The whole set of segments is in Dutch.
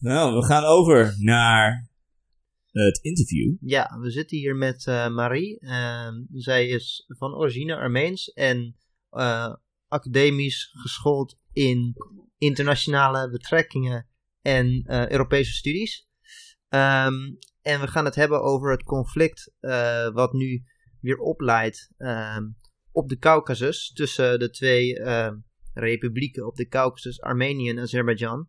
Nou, we gaan over naar het interview. Ja, we zitten hier met uh, Marie. Uh, zij is van origine Armeens en uh, academisch geschoold in internationale betrekkingen en Europese studies. Um, en we gaan het hebben over het conflict wat nu weer opleidt um, op de Caucasus tussen de twee republieken op de Caucasus, Armenië en Azerbeidzjan.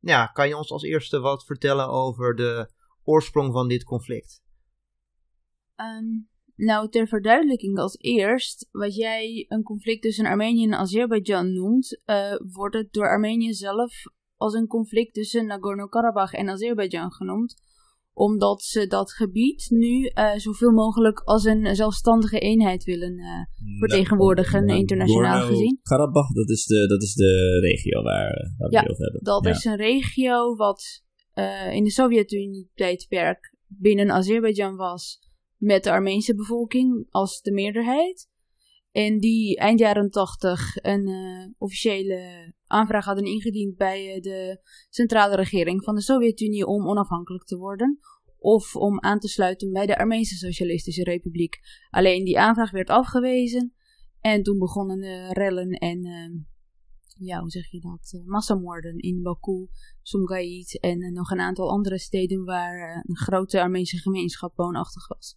Ja, kan je ons als eerste wat vertellen over de oorsprong van dit conflict? Um, nou, ter verduidelijking als eerst, wat jij een conflict tussen Armenië en Azerbeidzjan noemt, uh, wordt het door Armenië zelf als een conflict tussen Nagorno-Karabakh en Azerbeidzjan genoemd omdat ze dat gebied nu uh, zoveel mogelijk als een zelfstandige eenheid willen uh, vertegenwoordigen, nou, internationaal gezien. Karabakh, dat is de, dat is de regio waar, waar ja, we het over hebben. Dat is een regio wat in de Sovjet-Unie-tijdperk binnen Azerbeidzjan was met de Armeense bevolking als de meerderheid. En die eind jaren 80 een uh, officiële aanvraag hadden ingediend bij uh, de centrale regering van de Sovjet-Unie om onafhankelijk te worden. Of om aan te sluiten bij de Armeense Socialistische Republiek. Alleen die aanvraag werd afgewezen. En toen begonnen de rellen en, uh, ja, hoe zeg je dat? massamoorden in Baku, Sumgait en nog een aantal andere steden waar een grote Armeense gemeenschap woonachtig was.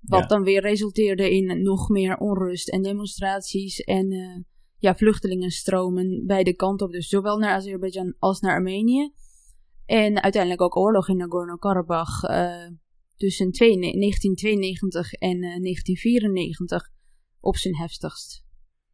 Wat ja. dan weer resulteerde in nog meer onrust en demonstraties en ja, vluchtelingenstromen beide kanten op. Dus zowel naar Azerbeidzjan als naar Armenië. En uiteindelijk ook oorlog in Nagorno-Karabakh uh, tussen 1992 en uh, 1994 op zijn heftigst.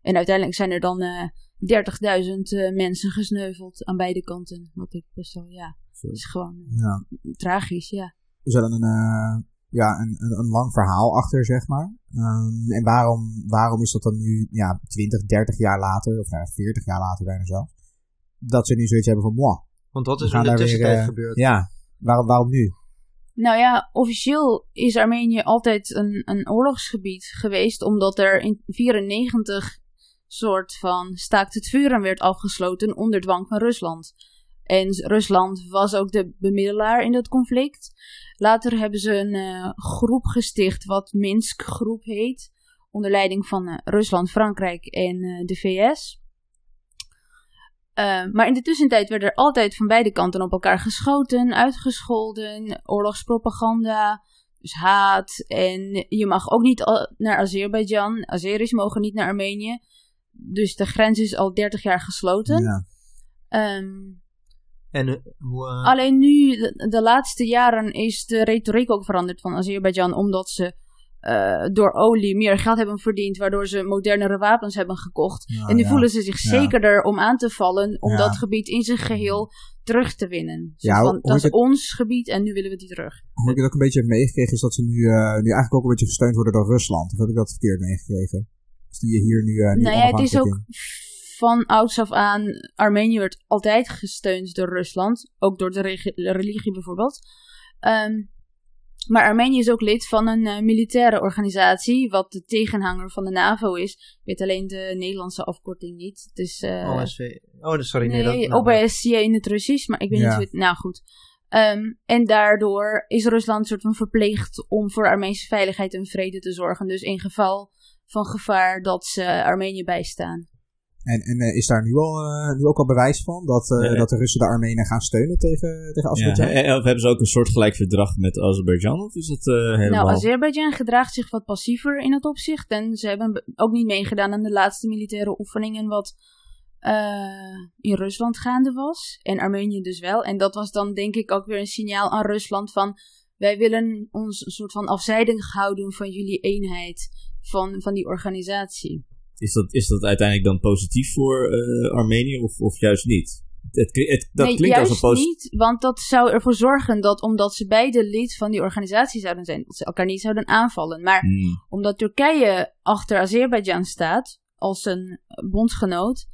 En uiteindelijk zijn er dan 30.000 mensen gesneuveld aan beide kanten. Wat ik best wel, ja, is gewoon ja. tragisch, ja. We zullen een ja, een, een, een, lang verhaal achter, zeg maar. Um, en waarom, waarom is dat dan nu ja, 20, 30 jaar later, of nou, 40 jaar later bijna zelf, dat ze nu zoiets hebben van moi. Want wat is er in de tussentijd weer, uh, gebeurd? Ja, waarom, waarom nu? Nou ja, officieel is Armenië altijd een, een oorlogsgebied geweest, omdat er in 94 soort van staakt het vuren werd afgesloten onder dwang van Rusland. En Rusland was ook de bemiddelaar in dat conflict. Later hebben ze een uh, groep gesticht, wat Minsk Groep heet, onder leiding van uh, Rusland, Frankrijk en uh, de VS. maar in de tussentijd werd er altijd van beide kanten op elkaar geschoten, uitgescholden, oorlogspropaganda, dus haat. En je mag ook niet naar Azerbeidzjan, Azeris mogen niet naar Armenië. Dus de grens is al 30 jaar gesloten. Ja. Um, en, hoe, uh... Alleen nu, de, de, laatste jaren, is de retoriek ook veranderd van Azerbeidzjan, omdat ze uh, door olie meer geld hebben verdiend, waardoor ze modernere wapens hebben gekocht. Ja, en nu ja. voelen ze zich Ja. zekerder om aan te vallen, om dat gebied in zijn geheel terug te winnen. Zo Ja, van, dat is het- ons gebied en nu willen we die terug. Hoe ik het ook een beetje heb meegekregen is dat ze nu, eh, nu eigenlijk ook een beetje gesteund worden door Rusland. Of heb ik dat verkeerd meegekregen? Dus die je hier nu, eh nu nou ja, het is ook. Van ouds af aan, Armenië werd altijd gesteund door Rusland, ook door de religie bijvoorbeeld. Ehm, maar Armenië is ook lid van een eh, militaire organisatie, wat de tegenhanger van de NAVO is. Ik weet alleen de Nederlandse afkorting niet. Het is, eh, OSV. Oh, sorry. Nee, Nee, dat, nou, OBSC in het Russisch, maar ik weet Ja. niet hoe het... Nou goed. Ehm, en daardoor is Rusland soort van verplicht om voor Armeense veiligheid en vrede te zorgen. Dus in geval van gevaar dat ze Armenië bijstaan. En, en eh, is daar nu, al, eh, nu ook al bewijs van dat, eh, Ja. dat de Russen de Armenen gaan steunen tegen, tegen Ja, Azerbeidzjan? en- of hebben ze ook een soortgelijk verdrag met Azerbeidzjan? Of is dat eh, helemaal... Nou, Azerbeidzjan gedraagt zich wat passiever in dat opzicht. En ze hebben be- ook niet meegedaan aan de laatste militaire oefeningen wat eh, in Rusland gaande was. En Armenië dus wel. En dat was dan denk ik ook weer een signaal aan Rusland van... Wij willen ons een soort van afzijdig houden van jullie eenheid, van, van die organisatie. Is, dat, is dat uiteindelijk dan positief voor eh, Armenië of, of juist niet? Het, het, dat nee, klinkt als een positief... niet, want dat zou ervoor zorgen dat omdat ze beide lid van die organisatie zouden zijn, dat ze elkaar niet zouden aanvallen. Maar Hmm. omdat Turkije achter Azerbeidzjan staat als een bondgenoot,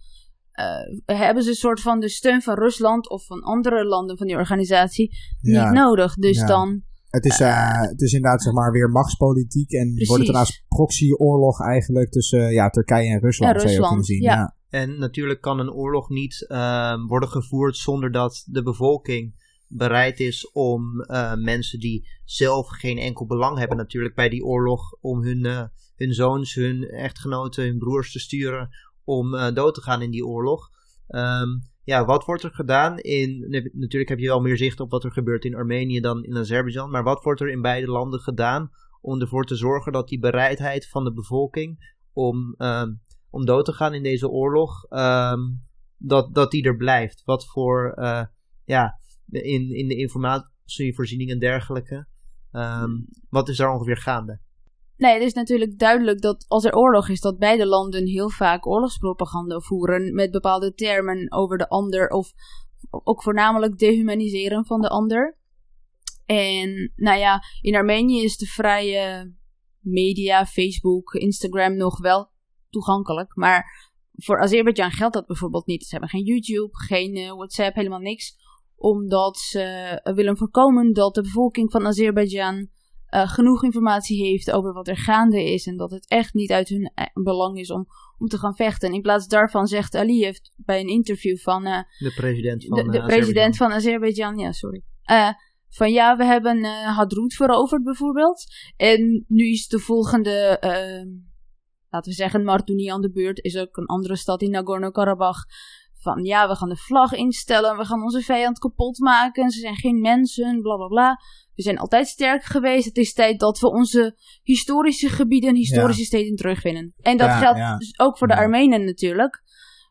eh, hebben ze een soort van de steun van Rusland of van andere landen van die organisatie Ja. niet nodig. Dus Ja. dan, Het, is, eh, het is inderdaad zeg maar weer machtspolitiek en Precies. wordt het een proxyoorlog eigenlijk tussen ja, Turkije en Rusland, Ja, zou je kunnen zien. ja. En natuurlijk kan een oorlog niet ehm, worden gevoerd zonder dat de bevolking bereid is om eh, mensen die zelf geen enkel belang hebben natuurlijk bij die oorlog om hun, eh, hun zoons, hun echtgenoten, hun broers te sturen om eh, dood te gaan in die oorlog. Ehm, ja, wat wordt er gedaan in. Natuurlijk heb je wel meer zicht op wat er gebeurt in Armenië dan in Azerbeidzjan. Maar wat wordt er in beide landen gedaan om ervoor te zorgen dat die bereidheid van de bevolking om, ehm, om dood te gaan in deze oorlog, ehm, dat, dat die er blijft? Wat voor. ja, in, in de informatievoorziening en dergelijke. Wat is daar ongeveer gaande? Nee, het is natuurlijk duidelijk dat als er oorlog is, dat beide landen heel vaak oorlogspropaganda voeren met bepaalde termen over de ander of ook voornamelijk dehumaniseren van de ander. En nou ja, in Armenië is de vrije media, Facebook, Instagram nog wel toegankelijk, maar voor Azerbeidzjan geldt dat bijvoorbeeld niet. Ze hebben geen YouTube, geen uh, WhatsApp, helemaal niks omdat ze eh, willen voorkomen dat de bevolking van Azerbeidzjan uh, genoeg informatie heeft over wat er gaande is. En dat het echt niet uit hun eh, belang is om, om te gaan vechten. In plaats daarvan zegt Aliyev bij een interview van. Uh, de president van de, de president van Azerbeidzjan, ja, sorry. van ja, we hebben uh, Hadroet veroverd bijvoorbeeld. En nu is de volgende, laten we zeggen, Martuni aan de beurt. Is ook een andere stad in Nagorno-Karabakh van ja, we gaan de vlag instellen, we gaan onze vijand kapot maken, ze zijn geen mensen, bla bla bla. We zijn altijd sterk geweest. Het is tijd dat we onze historische gebieden, historische ja. steden terugwinnen. En dat geldt dus ook voor de Armenen natuurlijk.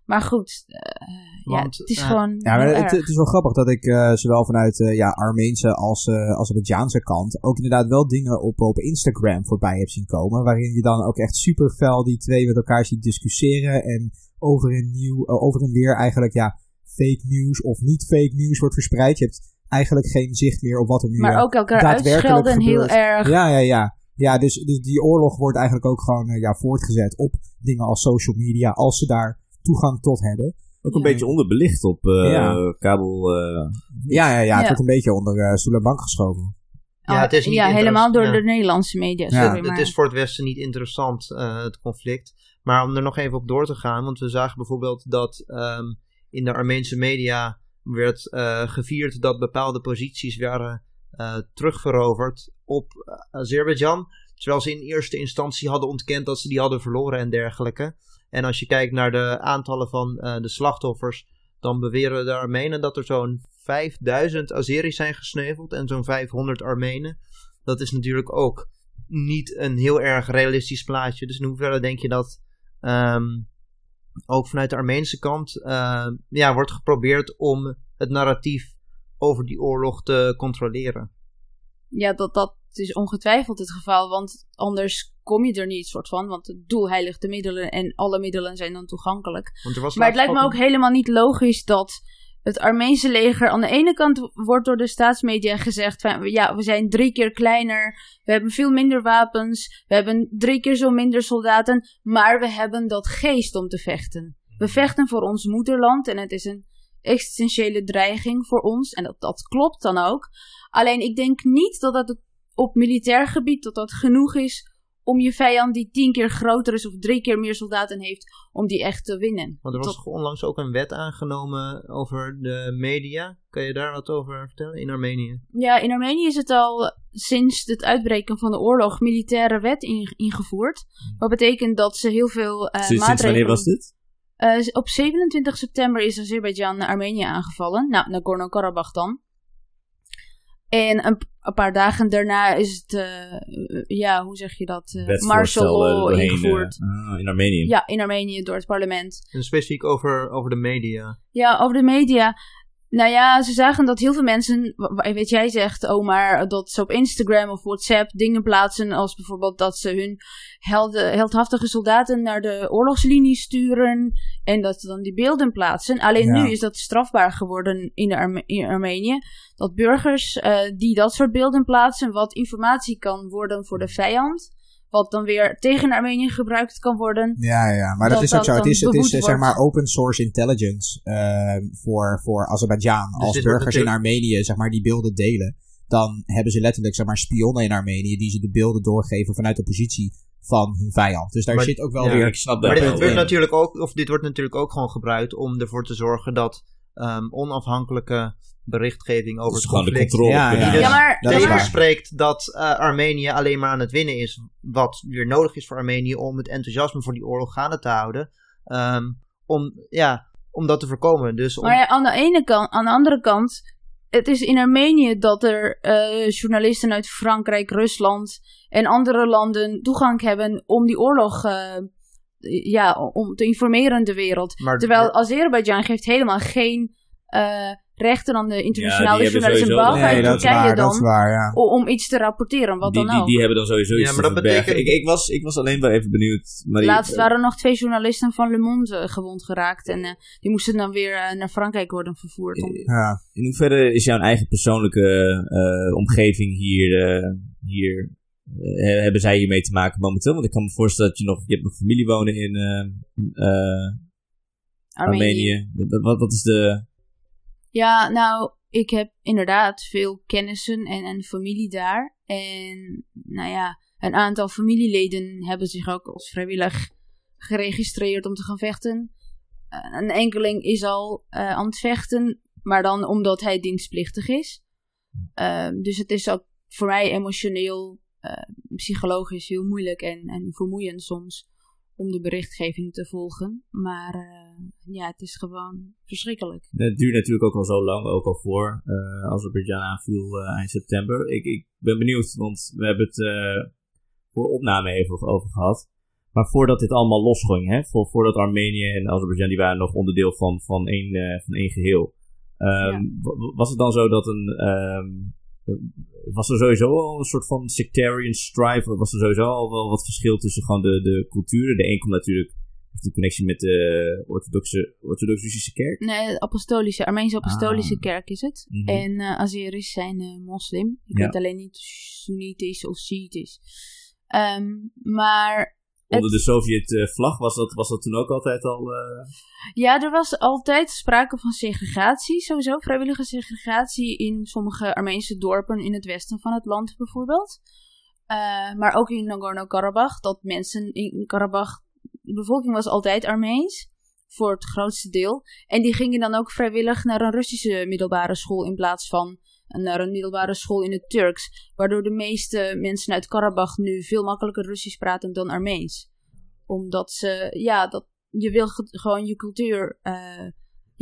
Maar goed, uh, ja, het is uh, gewoon. Ja, maar het, het, is wel grappig dat ik uh, zowel vanuit ja, Armeense als Azerbeidzjaanse kant ook inderdaad wel dingen op, op Instagram voorbij heb zien komen. Waarin je dan ook echt super fel die twee met elkaar ziet discussiëren. En over en, nieuw, over en weer eigenlijk ja, fake news of niet fake news wordt verspreid. Je hebt eigenlijk geen zicht meer op wat er nu Maar ook elkaar uitschelden heel erg. Ja, ja, ja. Ja, dus, dus die oorlog wordt eigenlijk ook gewoon ja, voortgezet op dingen als social media. Als ze daar toegang tot hebben. Ook een beetje onderbelicht op uh, kabel. Uh, ja, ja, ja, het wordt een beetje onder uh, stoel en bank geschoven. Ja, het is niet ja helemaal door de Nederlandse media. Sorry, maar... Het is voor het Westen niet interessant, het conflict. Maar om er nog even op door te gaan, want we zagen bijvoorbeeld dat um, in de Armeense media werd gevierd dat bepaalde posities waren terugveroverd op Azerbeidzjan. Terwijl ze in eerste instantie hadden ontkend dat ze die hadden verloren en dergelijke. En als je kijkt naar de aantallen van de slachtoffers, dan beweren de Armenen dat er zo'n 5000 Azeris zijn gesneuveld en zo'n 500 Armenen. Dat is natuurlijk ook niet een heel erg realistisch plaatje. Dus in hoeverre denk je dat um, ook vanuit de Armeense kant uh, ja, wordt geprobeerd om het narratief over die oorlog te controleren? Ja, dat, dat is ongetwijfeld het geval, want anders kom je er niet soort van. Want het doel heiligt de middelen en alle middelen zijn dan toegankelijk. maar het lijkt me ook helemaal niet logisch dat het Armeense leger aan de ene kant wordt door de staatsmedia gezegd ja, we zijn drie keer kleiner, we hebben veel minder wapens, we hebben drie keer zo minder soldaten, maar we hebben dat geest om te vechten. We vechten voor ons moederland en het is een existentiële dreiging voor ons en dat, dat klopt dan ook. Alleen ik denk niet dat dat op militair gebied dat dat genoeg is om je vijand die tien keer groter is of drie keer meer soldaten heeft, om die echt te winnen. Want er was onlangs ook een wet aangenomen over de media. Kan je daar wat over vertellen in Armenië? Ja, in Armenië is het al sinds het uitbreken van de oorlog militaire wet ingevoerd. Hmm. Wat betekent dat ze heel veel uh, maatregelen... Sinds wanneer was dit? Uh, op 27 september is Azerbeidzjan Armenië aangevallen. Nou, Nagorno-Karabakh dan. En een, een, paar dagen daarna is het, uh, ja, hoe zeg je dat? Uh, martial law ingevoerd. Uh, in Armenië. Ja, in Armenië door het parlement. En specifiek over, over de media. Ja, over de media. Nou ja, ze zagen dat heel veel mensen, weet jij zegt, oh maar dat ze op Instagram of WhatsApp dingen plaatsen als bijvoorbeeld dat ze hun helden, heldhaftige soldaten naar de oorlogslinie sturen en dat ze dan die beelden plaatsen. Alleen nu is dat strafbaar geworden in, de in Armenië, dat burgers uh, die dat soort beelden plaatsen, wat informatie kan worden voor de vijand, wat dan weer tegen Armenië gebruikt kan worden. Ja, ja, maar dat, is ook zo. Het is, het is zeg maar open source intelligence uh, voor, voor Azerbeidzjan. Dus Als burgers in Armenië zeg maar die beelden delen, dan hebben ze letterlijk zeg maar spionnen in Armenië die ze de beelden doorgeven vanuit de positie van hun vijand. Dus daar Maar- zit ook wel ja, weer... ik snap dat Maar dit wordt natuurlijk ook, of dit wordt natuurlijk ook gewoon gebruikt om ervoor te zorgen dat ehm, onafhankelijke berichtgeving over Dus het conflict controle Ja, ja. Die Ja, dus maar, dat is ja, maar- waar. tegenspreekt dat eh, Armenië alleen maar aan het winnen is. Wat weer nodig is voor Armenië om het enthousiasme voor die oorlog gaande te houden. Ehm, om, ja, om dat te voorkomen. Dus om, Maar ja, aan de ene kant, aan de andere kant, het is in Armenië dat er eh, journalisten uit Frankrijk, Rusland en andere landen toegang hebben om die oorlog, eh, ja, om te informeren de wereld. maar, Terwijl Azerbeidzjan geeft helemaal geen eh, rechten aan de internationale hebben journalisten, sowieso- behalve Nee, uit dat is Turkije waar, dan, dat is waar, ja. o- om iets te rapporteren, wat die, dan die, ook. die hebben dan sowieso iets Ja, maar te dat betekent- Ik, ik, was, ik was alleen wel even benieuwd. Laatst waren er nog twee journalisten van Le Monde eh, gewond geraakt en eh, die moesten dan weer eh, naar Frankrijk worden vervoerd. om- ja. In hoeverre is jouw eigen persoonlijke eh, omgeving hier, eh, hier hebben zij hiermee te maken momenteel? Want ik kan me voorstellen dat je nog, je hebt nog familie wonen in eh, eh, Armenië. Wat, wat, wat is de... Ja, nou, ik heb inderdaad veel kennissen en, en familie daar. En nou ja, een aantal familieleden hebben zich ook als vrijwillig geregistreerd om te gaan vechten. Eh, een enkeling is al eh, aan het vechten, maar dan omdat hij dienstplichtig is. Eh, dus het is ook voor mij emotioneel, psychologisch heel moeilijk en, en vermoeiend soms om de berichtgeving te volgen. Maar ja, het is gewoon verschrikkelijk. Het duurt natuurlijk ook al zo lang, ook al voor eh Azerbeidzjan aanviel eh, eind september. Ik, ik ben benieuwd, want we hebben het eh, voor opname even over gehad. Maar voordat dit allemaal losging, hè, voor, voordat Armenië en Azerbeidzjan, die waren nog onderdeel van, van, één, eh, van één geheel. Ehm, wa- Was het dan zo dat een... ehm, was er sowieso al een soort van sectarian strife? Of was er sowieso al wel wat verschil tussen gewoon de, de culturen? De een komt natuurlijk heeft een connectie met de orthodoxe, orthodox-Russische kerk. Nee, de apostolische, Armeense apostolische Ah. kerk is het. Mhm. En eh Azeris zijn eh, moslim. Ik Ja. weet alleen niet Soenitisch of Shiitisch. Ehm, maar Onder de Sovjet-vlag was dat, was dat toen ook altijd al. eh, ja, er was altijd sprake van segregatie, sowieso vrijwillige segregatie in sommige Armeense dorpen in het westen van het land bijvoorbeeld. Maar ook in Nagorno-Karabakh, dat mensen in Karabakh, de bevolking was altijd Armeens, voor het grootste deel. En die gingen dan ook vrijwillig naar een Russische middelbare school in plaats van naar een middelbare school in het Turks. Waardoor de meeste mensen uit Karabakh nu veel makkelijker Russisch praten dan Armeens. Omdat ze, ja, dat, je wil ge- gewoon je cultuur eh,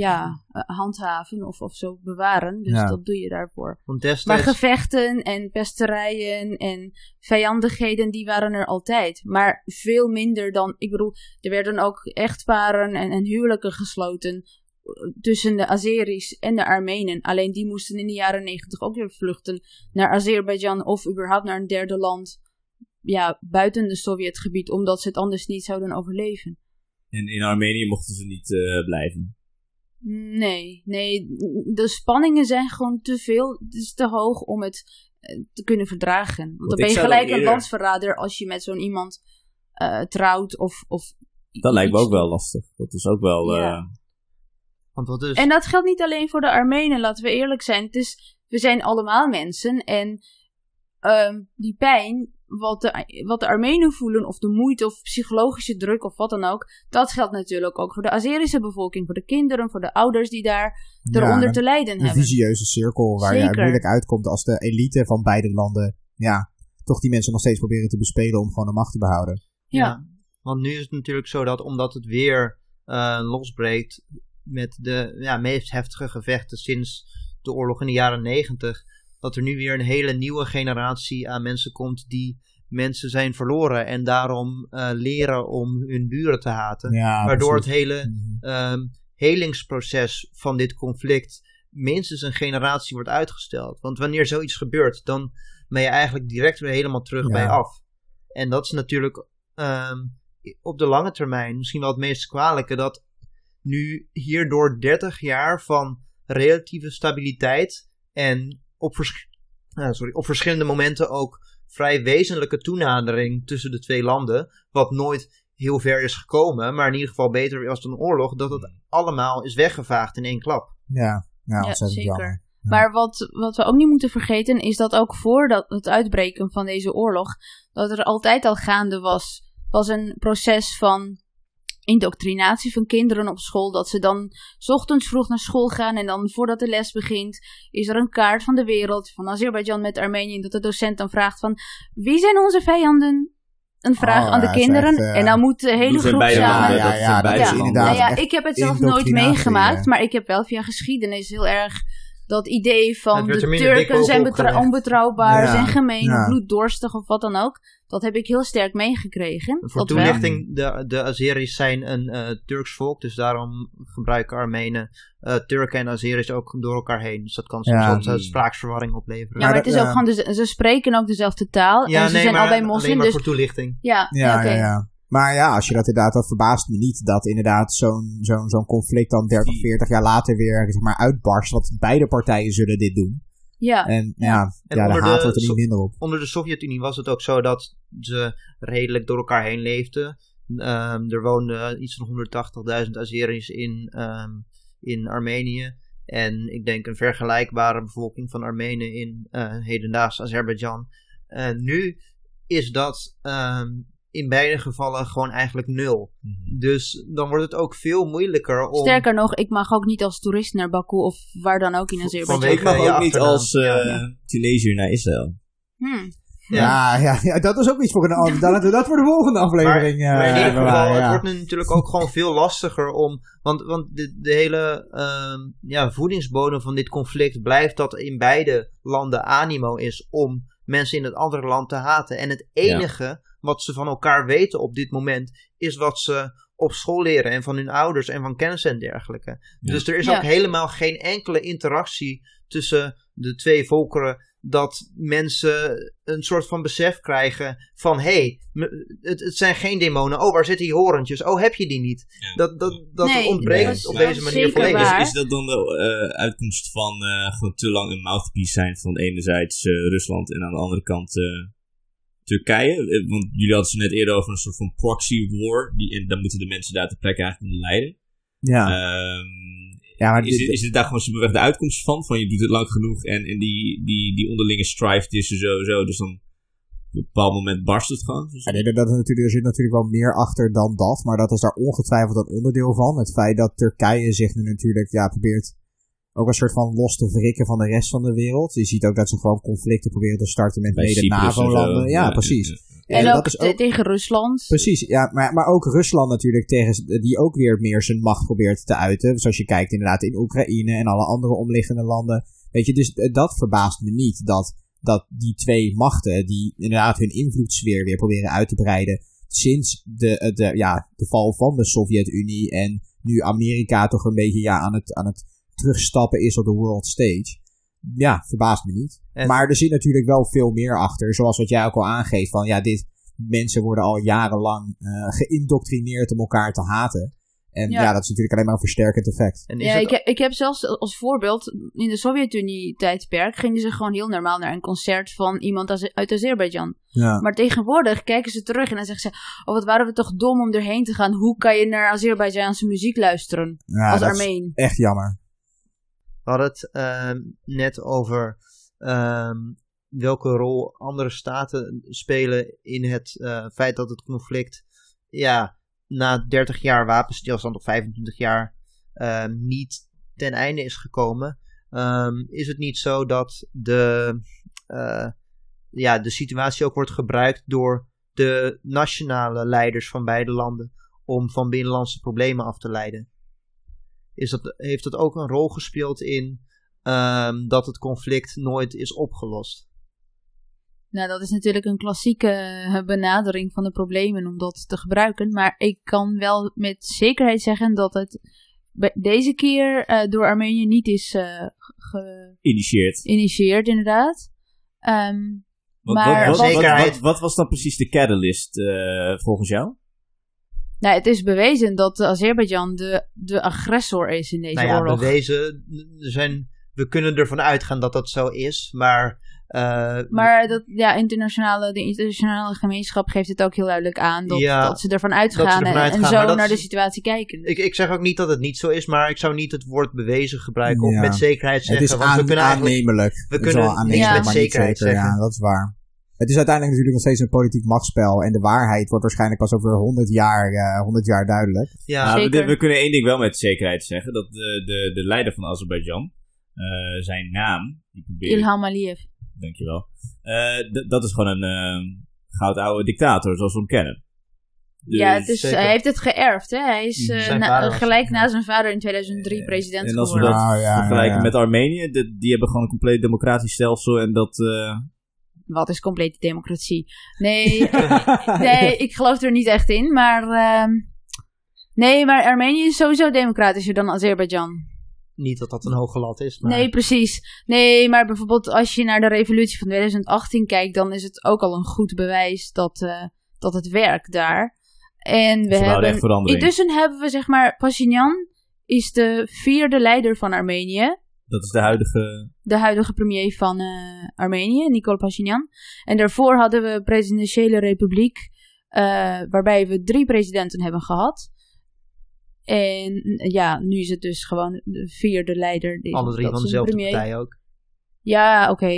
ja, eh, handhaven of, of zo bewaren. Dus Ja. dat doe je daarvoor. Maar gevechten en pesterijen en vijandigheden, die waren er altijd. Maar veel minder dan, ik bedoel, er werden ook echtparen en, en huwelijken gesloten eh, tussen de Azeris en de Armenen. Alleen die moesten in de jaren negentig ook weer vluchten naar Azerbeidzjan of überhaupt naar een derde land. Ja, buiten het Sovjetgebied, omdat ze het anders niet zouden overleven. en in Armenië mochten ze niet eh, blijven. Nee, nee, de spanningen zijn gewoon te veel. Het is te hoog om het eh, te kunnen verdragen. Want dan ben je gelijk een landsverrader als je met zo'n iemand eh, trouwt of, of Dat lijkt me ook wel lastig. Dat is ook wel. Ja. eh, want wat is, En dat geldt niet alleen voor de Armenen, laten we eerlijk zijn. Het is, we zijn allemaal mensen en ehm, die pijn, wat de, wat de Armenen voelen, of de moeite of psychologische druk of wat dan ook, dat geldt natuurlijk ook voor de Azerische bevolking, voor de kinderen, voor de ouders die daar eronder Ja, te lijden een hebben. visieuze cirkel waar je moeilijk uitkomt als de elite van beide landen, ja, toch die mensen nog steeds proberen te bespelen om gewoon de macht te behouden. Ja. Want nu is het natuurlijk zo dat omdat het weer eh, losbreekt met de ja, meest heftige gevechten sinds de oorlog in de jaren negentig, dat er nu weer een hele nieuwe generatie aan mensen komt die mensen zijn verloren en daarom eh, leren om hun buren te haten. Ja, waardoor het hele Mhm. ehm, helingsproces van dit conflict minstens een generatie wordt uitgesteld. Want wanneer zoiets gebeurt, dan ben je eigenlijk direct weer helemaal terug Ja. bij af. En dat is natuurlijk ehm, op de lange termijn misschien wel het meest kwalijke, dat nu hierdoor 30 jaar van relatieve stabiliteit en op, vers- ah, sorry, op verschillende momenten ook vrij wezenlijke toenadering tussen de twee landen, wat nooit heel ver is gekomen, maar in ieder geval beter als een oorlog, dat het allemaal is weggevaagd in één klap. Ja, ja, zeker. jammer. Maar wat, wat we ook niet moeten vergeten is dat ook voor dat, het uitbreken van deze oorlog, dat er altijd al gaande was, was een proces van indoctrinatie van kinderen op school. Dat ze dan 's ochtends vroeg naar school gaan en dan voordat de les begint, is er een kaart van de wereld van Azerbeidzjan met Armenië. Dat de docent dan vraagt van wie zijn onze vijanden? Een vraag Oh, aan de ja, kinderen. echt, eh, en dan moet de hele groep samen. ja, ja, dat is inderdaad Nou ja, ik heb het zelf nooit meegemaakt, maar ik heb wel via geschiedenis heel erg dat idee van de Turken zijn onbetrouwbaar, Ja, zijn gemeen, ja. bloeddorstig of wat dan ook. Dat heb ik heel sterk meegekregen. Voor toelichting, de, de Azeris zijn een eh, Turks volk, dus daarom gebruiken Armenen eh, Turken en Azeris ook door elkaar heen. Dus dat kan soms Ja. spraaksverwarring opleveren. Ja, maar Maar het is ook gewoon, de, ze spreken ook dezelfde taal. en ze zijn allebei alleen moslim, maar dus voor toelichting. ja, ja, ja. Maar ja, als je dat inderdaad, dat verbaast me niet dat inderdaad zo'n zo'n zo'n conflict dan 30, 40 jaar later weer zeg maar, uitbarst. Want beide partijen zullen dit doen. Ja. En ja, En ja de onder haat de wordt er niet minder op. Onder de Sovjet-Unie was het ook zo dat ze redelijk door elkaar heen leefden. Ehm, er woonden iets van 180.000 Azeris in, ehm, in Armenië. En ik denk een vergelijkbare bevolking van Armenen in eh hedendaags Azerbeidzjan. En nu is dat ehm, in beide gevallen gewoon eigenlijk nul. Dus dan wordt het ook veel moeilijker om... Sterker nog, ik mag ook niet als toerist naar Baku of waar dan ook in Azerbeidzjan. Vanwege- Ik mag ook niet als eh Ja. Tunesiër naar Israël. Hmm. Ja, ja, ja, dat is ook iets voor een andere. Dat, dat voor de volgende aflevering. Maar, maar in eh, ieder geval, bewaren, het ja. wordt nu natuurlijk ook gewoon veel lastiger om. Want, want de, de hele ehm, ja, voedingsbodem van dit conflict blijft dat in beide landen animo is om mensen in het andere land te haten. En het enige wat ze van elkaar weten op dit moment is wat ze op school leren en van hun ouders en van kennissen en dergelijke. Ja. Dus er is Ja. ook helemaal geen enkele interactie tussen de twee volkeren dat mensen een soort van besef krijgen van hé, hey, het, het zijn geen demonen. Oh, waar zitten die horentjes? Oh, heb je die niet? Ja. Dat, dat, dat Nee, ontbreekt op deze manier volledig. Is, is dat dan de eh, uitkomst van eh, gewoon te lang een mouthpiece zijn van enerzijds eh, Rusland en aan de andere kant eh, Turkije? Eh, Want jullie hadden het net eerder over een soort van proxy war. Die, en dan moeten de mensen daar ter plekke eigenlijk onder lijden. Ja, Ehm, ja, maar is, dit- is het daar gewoon simpelweg de uitkomst van? Van je doet het lang genoeg en, en die, die, die onderlinge strife is er sowieso. Dus dan op een bepaald moment barst het gewoon. Dus- Ja, nee, dat is natuurlijk, er zit natuurlijk wel meer achter dan dat, maar dat is daar ongetwijfeld een onderdeel van. Het feit dat Turkije zich nu natuurlijk ja, probeert ook een soort van los te wrikken van de rest van de wereld. Je ziet ook dat ze gewoon conflicten proberen te starten met Bij mede Cyprus en zo. NAVO-landen. Ja, precies. ja. En dat ook is te- tegen Rusland. Precies, ja, maar, maar ook Rusland natuurlijk, tegen, die ook weer meer zijn macht probeert te uiten. Zoals je kijkt inderdaad in Oekraïne en alle andere omliggende landen. Weet je, dus eh, dat verbaast me niet dat, dat die twee machten, die inderdaad hun invloedssfeer weer proberen uit te breiden. Sinds de, eh, de, ja, de val van de Sovjet-Unie en nu Amerika toch een beetje ja, aan, het, aan het terugstappen is op de world stage. Ja, verbaast me niet. En- Maar er zit natuurlijk wel veel meer achter. Zoals wat jij ook al aangeeft. Van ja, dit, mensen worden al jarenlang eh geïndoctrineerd om elkaar te haten. En ja. Ja. dat is natuurlijk alleen maar een versterkend effect. En Ja, het- ik, heb, ik heb zelfs als voorbeeld, in de Sovjet-Unie-tijdperk gingen ze gewoon heel normaal naar een concert van iemand als- uit Azerbeidzjan. Ja. Maar tegenwoordig kijken ze terug en dan zeggen ze, oh wat waren we toch dom om erheen te gaan. Hoe kan je naar Azerbeidzjaanse muziek luisteren Ja, als dat is Armeen? echt jammer. We hadden het ehm, net over ehm, welke rol andere staten spelen in het eh, feit dat het conflict ja, na 30 jaar wapenstilstand of 25 jaar ehm, niet ten einde is gekomen. Is het niet zo dat de, eh, ja, de situatie ook wordt gebruikt door de nationale leiders van beide landen om van binnenlandse problemen af te leiden? Is dat, heeft dat ook een rol gespeeld in ehm, dat het conflict nooit is opgelost. Nou, dat is natuurlijk een klassieke eh, benadering van de problemen om dat te gebruiken. Maar ik kan wel met zekerheid zeggen dat het bij- deze keer eh, door Armenië niet is eh, Initieert. geïnitieerd, inderdaad. Ehm, Wat, Maar wat, wat, wat, Zekerheid. wat, wat was dan precies de catalyst eh, volgens jou? Nou, het is bewezen dat Azerbeidzjan de, de agressor is in deze nou ja, oorlog. bewezen, zijn we kunnen ervan uitgaan dat dat zo is, maar... eh, Maar dat, ja, internationale, de internationale gemeenschap geeft het ook heel duidelijk aan dat, Ja, dat ze ervan uitgaan, ze ervan en- zo naar de situatie kijken. ik, ik zeg ook niet dat het niet zo is, maar ik zou niet het woord bewezen gebruiken of met zekerheid Het zeggen. is want we kunnen eigenlijk aannemelijk. we Het kunnen wel niks aannemelijk, met zekerheid zeker. zeggen. Ja, dat is waar. Het is uiteindelijk natuurlijk nog steeds een politiek machtsspel. En de waarheid wordt waarschijnlijk pas over 100 jaar, eh 100 jaar duidelijk. ja, Nou, we, zeker. we kunnen één ding wel met zekerheid zeggen. Dat de, de, de leider van Azerbeidzjan, eh, zijn naam, Ilham Aliyev. dankjewel. Eh, d- dat is gewoon een eh goudoude dictator, zoals we hem kennen. ja, Dus- het is, hij heeft het geërfd, hè. Hij is eh, na- gelijk na zijn vader in 2003 president en als we geworden. dat Nou, ja, vergelijken ja, ja. met Armenië, de- die hebben gewoon een compleet democratisch stelsel en dat... eh, Wat is complete democratie? Nee, nee, ik geloof er niet echt in, maar... ehm, nee, maar Armenië is sowieso democratischer dan Azerbeidzjan. niet dat dat een hoge lat is, maar... Nee, precies. Nee, maar bijvoorbeeld als je naar de revolutie van 2018 kijkt, dan is het ook al een goed bewijs dat, eh, dat het werkt daar. En we hebben. Intussen hebben we zeg maar. Pashinyan is de vierde leider van Armenië. Dat is de huidige... De huidige premier van eh, Armenië, Nicole Pashinyan. En daarvoor hadden we presidentiële republiek, eh, waarbij we drie presidenten hebben gehad. En ja, nu is het dus gewoon de vierde leider. die- Alle drie van dezelfde premier. partij ook. Ja, oké.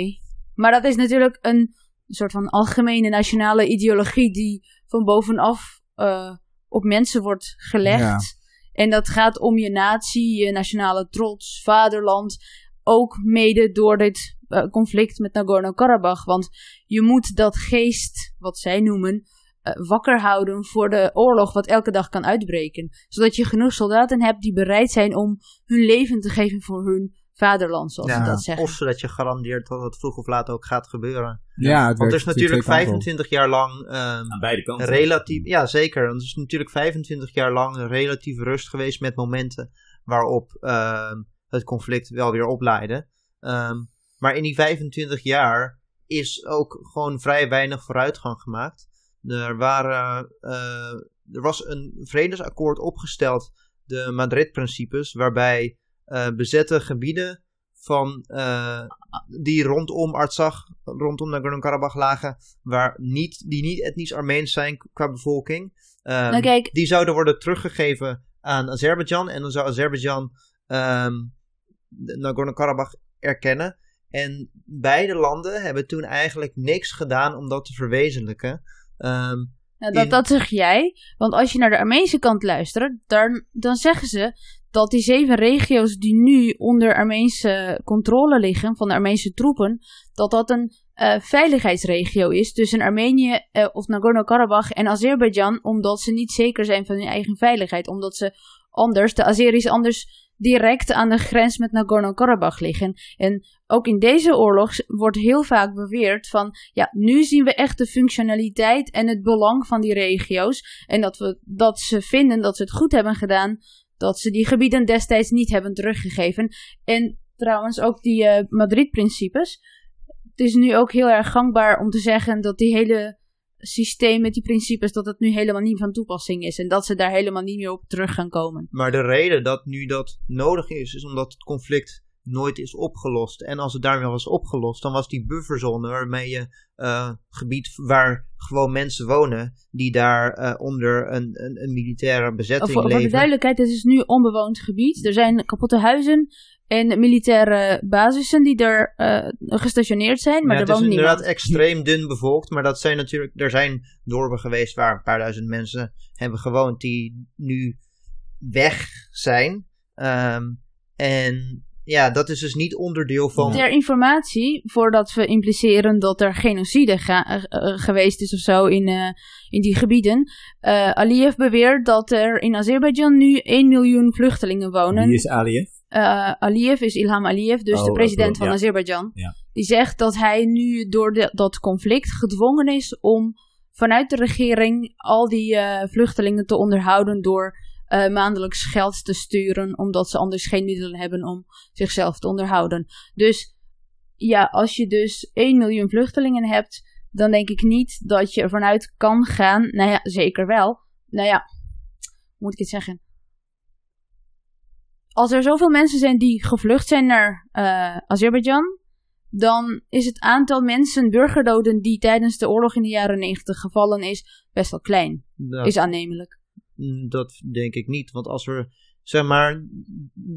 Maar dat is natuurlijk een soort van algemene nationale ideologie die van bovenaf eh, op mensen wordt gelegd. Ja. En dat gaat om je natie, je nationale trots, vaderland. Ook mede door dit eh, conflict met Nagorno-Karabakh. Want je moet dat geest, wat zij noemen, eh, wakker houden voor de oorlog wat elke dag kan uitbreken. Zodat je genoeg soldaten hebt die bereid zijn om hun leven te geven voor hun vaderland, zoals ze Ja, dat zeggen. of zodat je garandeert dat het vroeg of laat ook gaat gebeuren. Ja, het Want er is natuurlijk twee kanten op. 25 jaar lang ehm, Aan beide kanten. relatief... Ja, zeker. Want er is natuurlijk 25 jaar lang een relatieve rust geweest met momenten waarop ehm, het conflict wel weer oplaaide. Ehm, maar in die 25 jaar is ook gewoon vrij weinig vooruitgang gemaakt. Er, waren, eh, er was een vredesakkoord opgesteld, de Madrid-principes, waarbij bezette gebieden van, eh, die rondom Artsakh, rondom Nagorno-Karabakh lagen, waar niet, die niet etnisch Armeens zijn qua bevolking, ehm, Nou, kijk. die zouden worden teruggegeven aan Azerbeidzjan. En dan zou Azerbeidzjan ehm, Nagorno-Karabakh erkennen. En beide landen hebben toen eigenlijk niks gedaan om dat te verwezenlijken. Ehm, Nou, dat, in- dat zeg jij. Want als je naar de Armeense kant luistert, dan, dan zeggen ze dat die zeven regio's die nu onder Armeense controle liggen, van de Armeense troepen, dat dat een eh, veiligheidsregio is tussen Armenië eh, of Nagorno-Karabakh en Azerbeidzjan, omdat ze niet zeker zijn van hun eigen veiligheid. Omdat ze anders, de Azeris anders direct aan de grens met Nagorno-Karabakh liggen. En ook in deze oorlog wordt heel vaak beweerd van ja, nu zien we echt de functionaliteit en het belang van die regio's. En dat, we, dat ze vinden dat ze het goed hebben gedaan. Dat ze die gebieden destijds niet hebben teruggegeven. En trouwens ook die eh, Madrid-principes. Het is nu ook heel erg gangbaar om te zeggen dat die hele systeem met die principes, dat het nu helemaal niet van toepassing is. En dat ze daar helemaal niet meer op terug gaan komen. Maar de reden dat nu dat nodig is, is omdat het conflict nooit is opgelost. En als het daarmee was opgelost, dan was die bufferzone waarmee je eh, gebied waar gewoon mensen wonen, die daar eh, onder een, een, een militaire bezetting Voor, voor de leven. duidelijkheid, het is nu onbewoond gebied. Er zijn kapotte huizen en militaire basissen die er eh, gestationeerd zijn, maar Ja, er het is inderdaad niemand. extreem dun bevolkt, maar dat zijn natuurlijk, er zijn dorpen geweest waar een paar duizend mensen hebben gewoond die nu weg zijn. Ehm, en ja, dat is dus niet onderdeel van. Ter informatie, voordat we impliceren dat er genocide ga- eh, eh, geweest is of zo in, eh, in die gebieden. eh Aliyev beweert dat er in Azerbeidzjan nu 1 miljoen vluchtelingen wonen. Wie is Aliyev? Eh, Aliyev is Ilham Aliyev, dus Oh, de president dat- van ja. Azerbeidzjan. Ja. Die zegt dat hij nu door de- dat conflict gedwongen is om vanuit de regering al die eh, vluchtelingen te onderhouden door eh, maandelijks geld te sturen, omdat ze anders geen middelen hebben om zichzelf te onderhouden. Dus ja, als je dus 1 miljoen vluchtelingen hebt, dan denk ik niet dat je ervan uit kan gaan. Nou ja, zeker wel. Nou ja, hoe moet ik het zeggen? als er zoveel mensen zijn die gevlucht zijn naar uh, Azerbeidzjan, dan is het aantal mensen, burgerdoden, die tijdens de oorlog in de jaren negentig gevallen is, best wel klein. Dat, Is aannemelijk. Mm, dat denk ik niet. Want als er, zeg maar,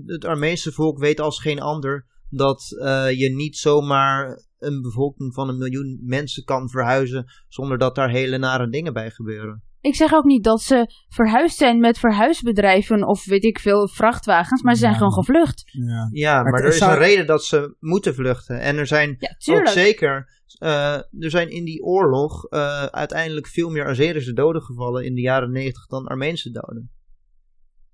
het Armeense volk weet als geen ander dat eh, je niet zomaar een bevolking van een miljoen mensen kan verhuizen zonder dat daar hele nare dingen bij gebeuren. Ik zeg ook niet dat ze verhuisd zijn met verhuisbedrijven of weet ik veel vrachtwagens, maar ze zijn Ja. gewoon gevlucht. Ja. Ja, maar, Maar er is zou- een reden dat ze moeten vluchten. En er zijn Ja, ook zeker, er zijn in die oorlog eh, uiteindelijk veel meer Azerische doden gevallen in de jaren negentig dan Armeense doden.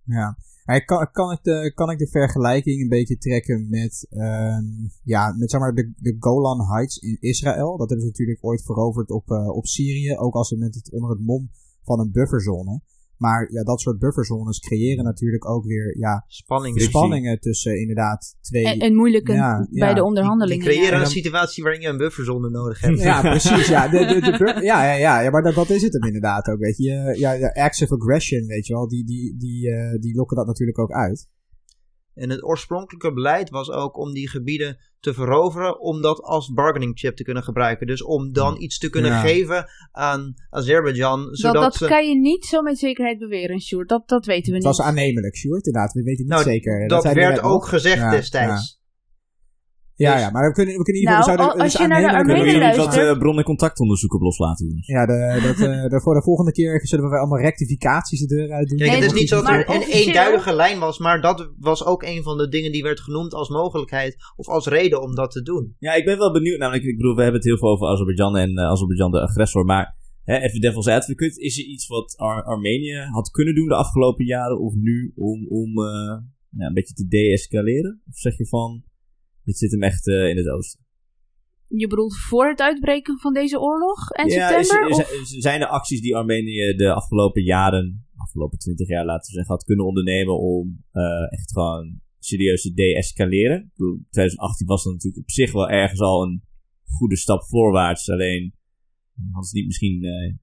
Ja. Kan, kan, ik de, kan ik de vergelijking een beetje trekken met, ehm, ja, met zeg maar de, de Golan Heights in Israël? Dat hebben ze natuurlijk ooit veroverd op, eh, op Syrië, ook als ze met het, onder het mom van een bufferzone. Maar ja, dat soort bufferzones creëren natuurlijk ook weer ja, Spanning. Spanningen tussen inderdaad twee... En, en moeilijke Ja, bij ja. de Die onderhandelingen. creëren ja. een dan- situatie waarin je een bufferzone nodig hebt. Ja, precies. Ja, de, de, ja, ja, ja, maar dat, dat is het hem inderdaad ook, weet je. Ja, ja, acts of aggression, weet je wel, die, die, die, eh, die lokken dat natuurlijk ook uit. En het oorspronkelijke beleid was ook om die gebieden te veroveren, om dat als bargaining chip te kunnen gebruiken. Dus om dan iets te kunnen Ja. geven aan Azerbeidzjan, Dat, zodat dat ze... kan je niet zo met zekerheid beweren, Sjoerd. Dat, dat weten we Het niet. was aannemelijk, Sjoerd, inderdaad. We weten niet Nou, zeker. dat zei hij werd ook nog. gezegd Ja, destijds. Ja, Dus- ja, maar we kunnen, we kunnen in ieder Nou, geval... we zouden- als het je naar de Armenen wat eh, bron- en contactonderzoek op loslaten? Ja, de, dat, eh, de, voor de volgende keer zullen we allemaal rectificaties de deur uit doen. Kijk, het is niet zo dat er een eenduidige lijn was, maar dat was ook een van de dingen die werd genoemd als mogelijkheid of als reden om dat te doen. Ja, ik ben wel benieuwd. Namelijk, ik bedoel, we hebben het heel veel over Azerbeidzjan en eh, Azerbeidzjan de agressor. Maar hè, even devil's advocate. Is er iets wat Ar- Armenië had kunnen doen de afgelopen jaren of nu om, om eh, ja, een beetje te deescaleren? Of zeg je van, dit zit hem echt eh, in het oosten? Je bedoelt voor het uitbreken van deze oorlog en ja, september? is- zijn er acties die Armenië de afgelopen jaren, afgelopen twintig jaar laten we zeggen, had kunnen ondernemen om eh, echt gewoon serieus te deescaleren? Ik bedoel, 2018 was dat natuurlijk op zich wel ergens al een goede stap voorwaarts. Alleen hadden ze niet misschien eh,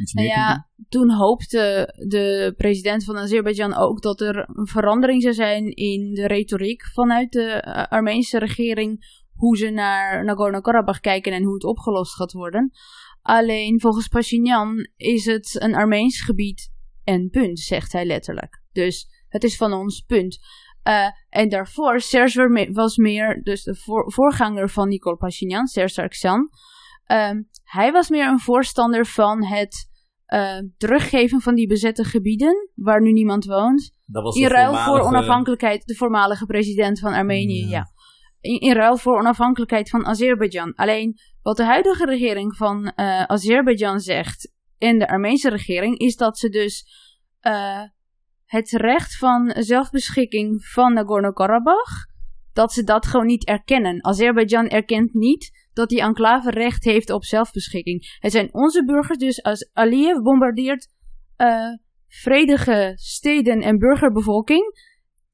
iets meer Nou ja, toen hoopte de president van Azerbeidzjan ook dat er een verandering zou zijn in de retoriek vanuit de eh, Armeense regering. Hoe ze naar Nagorno-Karabakh kijken en hoe het opgelost gaat worden. Alleen volgens Pashinyan is het een Armeens gebied en punt, zegt hij letterlijk. Dus het is van ons, punt. Eh, en daarvoor, Serge Verme- was meer, dus de voor- voorganger van Nicole Pashinyan, Serge Sargsyan. Ehm, hij was meer een voorstander van het eh, teruggeven van die bezette gebieden, waar nu niemand woont. Dat was In ruil voor onafhankelijkheid, de voormalige president van Armenië, ja. Ja. In, in ruil voor onafhankelijkheid van Azerbeidzjan. Alleen wat de huidige regering van eh Azerbeidzjan zegt en de Armeense regering is dat ze dus eh, het recht van zelfbeschikking van Nagorno-Karabakh, dat ze dat gewoon niet erkennen. Azerbeidzjan erkent niet dat die enclave recht heeft op zelfbeschikking. Het zijn onze burgers, dus als Aliyev bombardeert eh, vredige steden en burgerbevolking.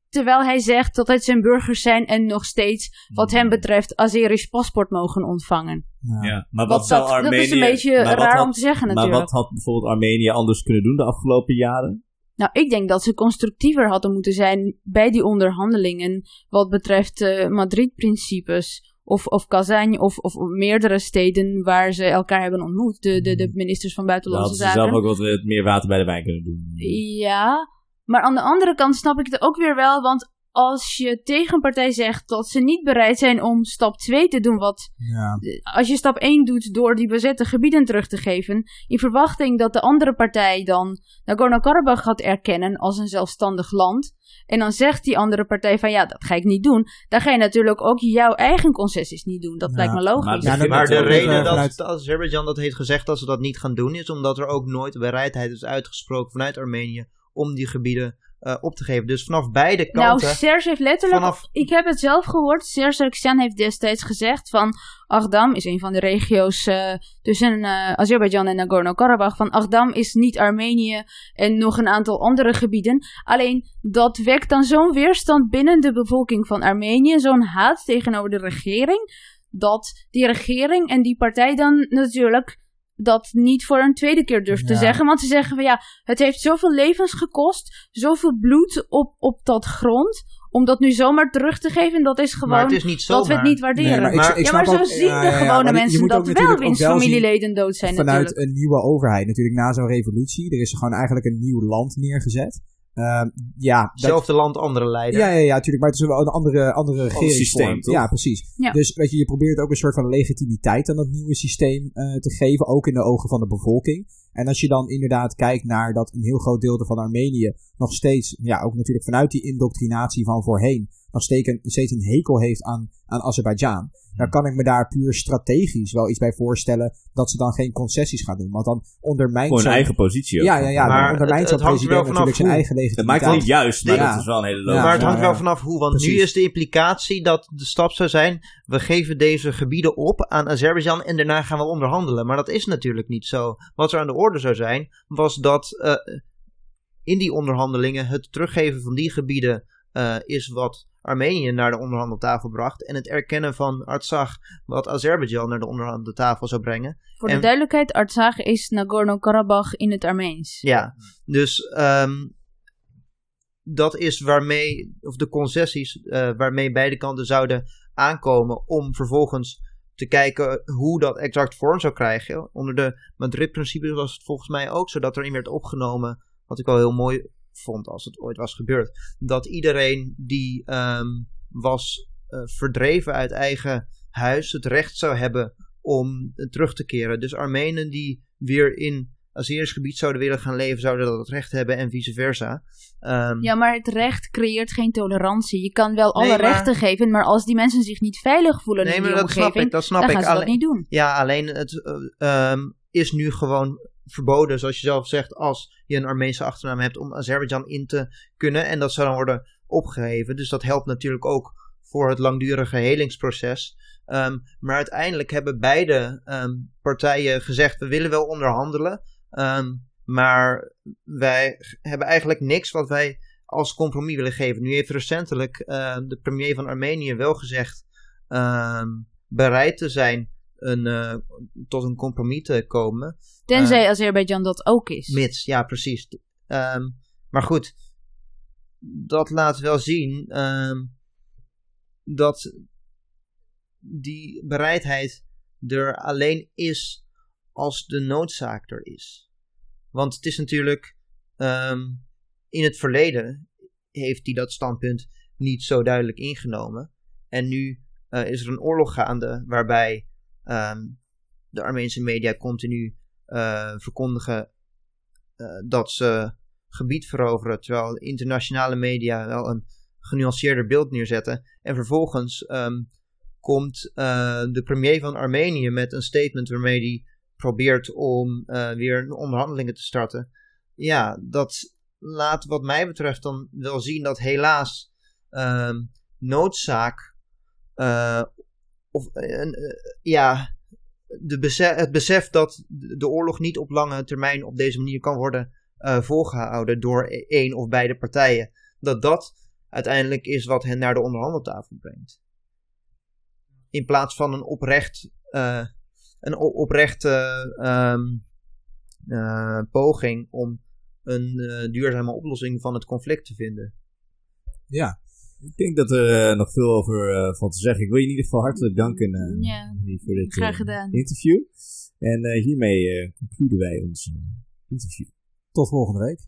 Terwijl hij zegt dat het zijn burgers zijn en nog steeds, wat hem betreft, Azerisch paspoort mogen ontvangen. Ja. Ja, maar wat, Wat zou dat, Armenië... dat is een beetje maar wat raar had- om te zeggen Maar natuurlijk. wat had bijvoorbeeld Armenië anders kunnen doen de afgelopen jaren? Nou, ik denk dat ze constructiever hadden moeten zijn bij die onderhandelingen wat betreft eh, Madrid-principes. Of, of Kazan of, of meerdere steden waar ze elkaar hebben ontmoet. De, de, de ministers van Buitenlandse hadden ze zelf Zaken. ook wat eh, meer water bij de wijn kunnen doen. Ja, maar aan de andere kant snap ik het ook weer wel. Want als je tegen een partij zegt dat ze niet bereid zijn om stap 2 te doen, wat Ja. als je stap 1 doet door die bezette gebieden terug te geven, in verwachting dat de andere partij dan Nagorno-Karabakh gaat erkennen als een zelfstandig land, en dan zegt die andere partij van ja, dat ga ik niet doen, dan ga je natuurlijk ook jouw eigen concessies niet doen. Dat Ja, lijkt me maar logisch. Ja, begint Maar de reden dat, vanuit- dat Azerbeidzjan dat heeft gezegd dat ze dat niet gaan doen, is omdat er ook nooit bereidheid is uitgesproken vanuit Armenië om die gebieden eh, op te geven. Dus vanaf beide Nou, kanten. Serge heeft letterlijk, vanaf, ik heb het zelf gehoord, Serge Sargsyan heeft destijds gezegd van Agdam is een van de regio's eh, tussen eh, Azerbeidzjan en Nagorno-Karabakh. Van Agdam is niet Armenië en nog een aantal andere gebieden. Alleen dat wekt dan zo'n weerstand binnen de bevolking van Armenië, zo'n haat tegenover de regering, dat die regering en die partij dan natuurlijk dat niet voor een tweede keer durft te zeggen. Want ze zeggen van ja, het heeft zoveel levens gekost, zoveel bloed op, op dat grond om dat nu zomaar terug te geven, dat is maar gewoon het is niet zomaar. dat we het niet waarderen. Nee, maar ik, Maar- ik ja, maar zo ook- zien ja, de ja, ja, gewone mensen dat wel natuurlijk ook winst wel zien familieleden dood zijn vanuit natuurlijk. een nieuwe overheid. Natuurlijk na zo'n revolutie. Er is gewoon eigenlijk een nieuw land neergezet. Ehm, ja, dat, Hetzelfde land, andere leider. ja, ja, ja, natuurlijk. Maar het is wel een andere, andere regeringsvorm. systeem, toch? Ja, precies. Ja. Dus weet je, je probeert ook een soort van legitimiteit aan dat nieuwe systeem eh, te geven. Ook in de ogen van de bevolking. En als je dan inderdaad kijkt naar dat een heel groot deel van Armenië nog steeds, ja, ook natuurlijk vanuit die indoctrinatie van voorheen, nog steeds een, steeds een hekel heeft aan, aan Azerbeidzjan. Dan kan ik me daar puur strategisch wel iets bij voorstellen dat ze dan geen concessies gaan doen. Want dan ondermijnt Voor hun zo'n- eigen positie ook. Ja, ja, ja. Maar dan ondermijnt het- zo'n het hangt wel president natuurlijk zijn eigen Dat legitimiteit. maakt het niet juist, maar Ja. dat is wel een hele Ja, logische. maar het hangt wel vanaf hoe, want Precies. nu is de implicatie dat de stap zou zijn: we geven deze gebieden op aan Azerbeidzjan en daarna gaan we onderhandelen. Maar dat is natuurlijk niet zo. Wat er aan de orde zou zijn, was dat eh, in die onderhandelingen het teruggeven van die gebieden eh, is wat Armenië naar de onderhandeltafel bracht. En het erkennen van Artsakh wat Azerbeidzjan naar de onderhandeltafel zou brengen. Voor de en- duidelijkheid, Artsakh is Nagorno-Karabakh in het Armeens. Ja, dus ehm, dat is waarmee, of de concessies eh, waarmee beide kanten zouden aankomen om vervolgens te kijken hoe dat exact vorm zou krijgen. Onder de Madrid-principes was het volgens mij ook zo dat erin werd opgenomen, wat ik wel heel mooi vond als het ooit was gebeurd, dat iedereen die ehm, was eh, verdreven uit eigen huis het recht zou hebben om terug te keren. Dus Armenen die weer in Azerisch gebied zouden willen gaan leven, zouden dat het recht hebben en vice versa. Ehm, Ja, maar het recht creëert geen tolerantie. Je kan wel alle maar- rechten geven, maar als die mensen zich niet veilig voelen nee, in maar die dat snap omgeving, ik. Dat snap dan ik. gaan ze dat Alleen- niet doen. Ja, alleen het eh, ehm, is nu gewoon verboden, zoals je zelf zegt, als je een Armeense achternaam hebt om Azerbeidzjan in te kunnen. En dat zou dan worden opgeheven. Dus dat helpt natuurlijk ook voor het langdurige helingsproces. Ehm, maar uiteindelijk hebben beide ehm, partijen gezegd: we willen wel onderhandelen. ehm, maar wij hebben eigenlijk niks wat wij als compromis willen geven. Nu heeft recentelijk de premier van Armenië wel gezegd bereid te zijn een, eh, tot een compromis te komen. Tenzij Azerbeidzjan dat ook is. Mits, ja, precies. Ehm, maar goed, dat laat wel zien ehm, dat die bereidheid er alleen is als de noodzaak er is. Want het is natuurlijk ehm, in het verleden heeft hij dat standpunt niet zo duidelijk ingenomen. En nu eh, is er een oorlog gaande waarbij ehm, de Armeense media continu eh, verkondigen eh, dat ze gebied veroveren, terwijl internationale media wel een genuanceerder beeld neerzetten. En vervolgens ehm, komt eh, de premier van Armenië met een statement waarmee hij probeert om weer onderhandelingen te starten. Ja, dat laat wat mij betreft dan wel zien dat helaas ehm, noodzaak eh, eh, ja, de het besef dat de oorlog niet op lange termijn op deze manier kan worden eh, volgehouden door e- één of beide partijen, dat dat uiteindelijk is wat hen naar de onderhandeltafel brengt. In plaats van een oprecht, een oprechte ehm, eh, poging om een duurzame oplossing van het conflict te vinden. Ja, Ik denk dat er eh, nog veel over eh valt te zeggen. Ik wil je in ieder geval hartelijk danken eh, Ja, voor dit interview. En eh, hiermee eh concluden wij ons interview. tot volgende week.